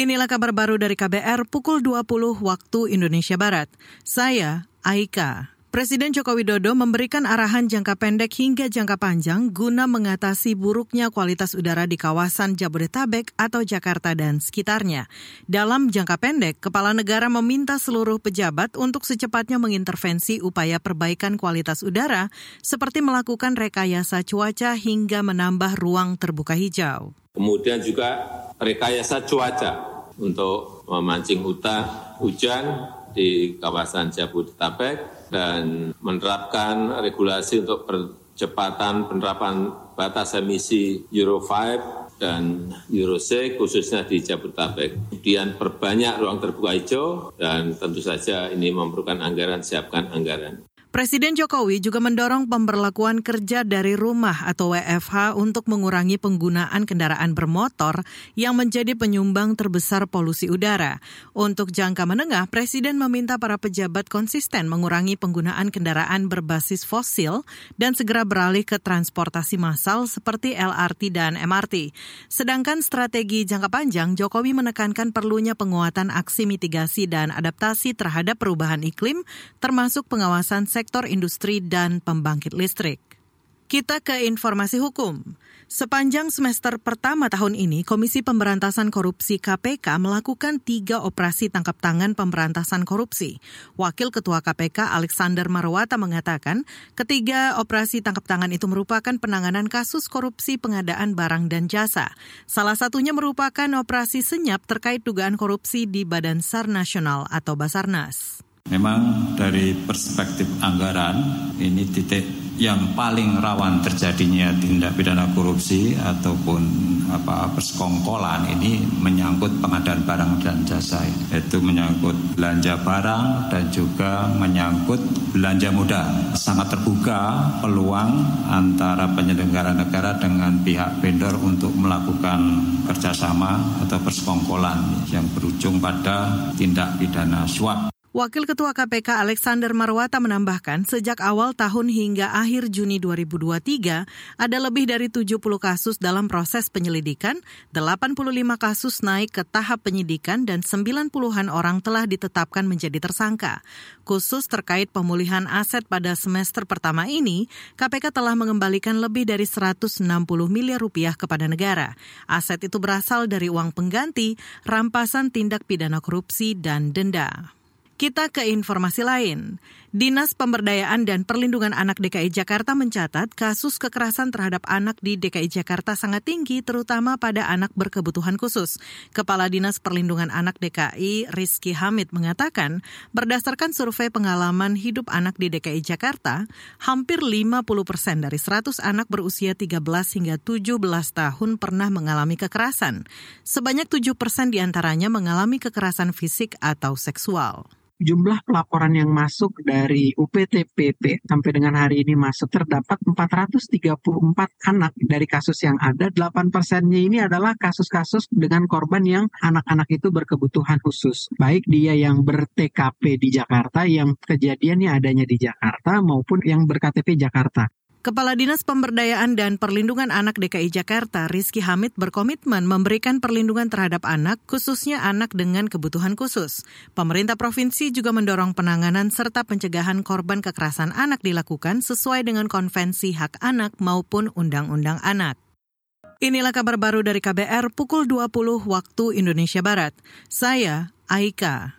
Inilah kabar baru dari KBR pukul 20 waktu Indonesia Barat. Saya Aika. Presiden Joko Widodo memberikan arahan jangka pendek hingga jangka panjang guna mengatasi buruknya kualitas udara di kawasan Jabodetabek atau Jakarta dan sekitarnya. Dalam jangka pendek, Kepala Negara meminta seluruh pejabat untuk secepatnya mengintervensi upaya perbaikan kualitas udara seperti melakukan rekayasa cuaca hingga menambah ruang terbuka hijau. Kemudian juga rekayasa cuaca untuk memancing hutan, hujan di kawasan Jabodetabek dan menerapkan regulasi untuk percepatan penerapan batas emisi Euro 5 dan Euro 6 khususnya di Jabodetabek. Kemudian perbanyak ruang terbuka hijau dan tentu saja ini memerlukan anggaran, siapkan anggaran. Presiden Jokowi juga mendorong pemberlakuan kerja dari rumah atau WFH untuk mengurangi penggunaan kendaraan bermotor yang menjadi penyumbang terbesar polusi udara. Untuk jangka menengah, Presiden meminta para pejabat konsisten mengurangi penggunaan kendaraan berbasis fosil dan segera beralih ke transportasi massal seperti LRT dan MRT. Sedangkan strategi jangka panjang, Jokowi menekankan perlunya penguatan aksi mitigasi dan adaptasi terhadap perubahan iklim, termasuk pengawasan industri dan pembangkit listrik. Kita ke informasi hukum. Sepanjang semester pertama tahun ini, Komisi Pemberantasan Korupsi KPK melakukan tiga operasi tangkap tangan pemberantasan korupsi. Wakil Ketua KPK Alexander Marwata mengatakan, ketiga operasi tangkap tangan itu merupakan penanganan kasus korupsi pengadaan barang dan jasa. Salah satunya merupakan operasi senyap terkait dugaan korupsi di Badan SAR Nasional atau Basarnas. Memang dari perspektif anggaran ini titik yang paling rawan terjadinya tindak pidana korupsi ataupun apa persekongkolan ini menyangkut pengadaan barang dan jasa itu menyangkut belanja barang dan juga menyangkut belanja modal. Sangat terbuka peluang antara penyelenggara negara dengan pihak vendor untuk melakukan kerjasama atau persekongkolan yang berujung pada tindak pidana suap Wakil Ketua KPK Alexander Marwata menambahkan, sejak awal tahun hingga akhir Juni 2023, ada lebih dari 70 kasus dalam proses penyelidikan, 85 kasus naik ke tahap penyidikan, dan 90-an orang telah ditetapkan menjadi tersangka. Khusus terkait pemulihan aset pada semester pertama ini, KPK telah mengembalikan lebih dari 160 miliar rupiah kepada negara. Aset itu berasal dari uang pengganti, rampasan tindak pidana korupsi, dan denda. Kita ke informasi lain. Dinas Pemberdayaan dan Perlindungan Anak DKI Jakarta mencatat kasus kekerasan terhadap anak di DKI Jakarta sangat tinggi terutama pada anak berkebutuhan khusus. Kepala Dinas Perlindungan Anak DKI Rizky Hamid mengatakan, berdasarkan survei pengalaman hidup anak di DKI Jakarta, hampir 50 persen dari 100 anak berusia 13 hingga 17 tahun pernah mengalami kekerasan. Sebanyak 7 persen di antaranya mengalami kekerasan fisik atau seksual jumlah pelaporan yang masuk dari UPTPP sampai dengan hari ini masuk terdapat 434 anak dari kasus yang ada. 8 persennya ini adalah kasus-kasus dengan korban yang anak-anak itu berkebutuhan khusus. Baik dia yang ber-TKP di Jakarta, yang kejadiannya adanya di Jakarta, maupun yang ber-KTP Jakarta. Kepala Dinas Pemberdayaan dan Perlindungan Anak DKI Jakarta, Rizky Hamid, berkomitmen memberikan perlindungan terhadap anak, khususnya anak dengan kebutuhan khusus. Pemerintah provinsi juga mendorong penanganan serta pencegahan korban kekerasan anak dilakukan sesuai dengan Konvensi Hak Anak maupun Undang-Undang Anak. Inilah kabar baru dari KBR pukul 20 waktu Indonesia Barat. Saya Aika.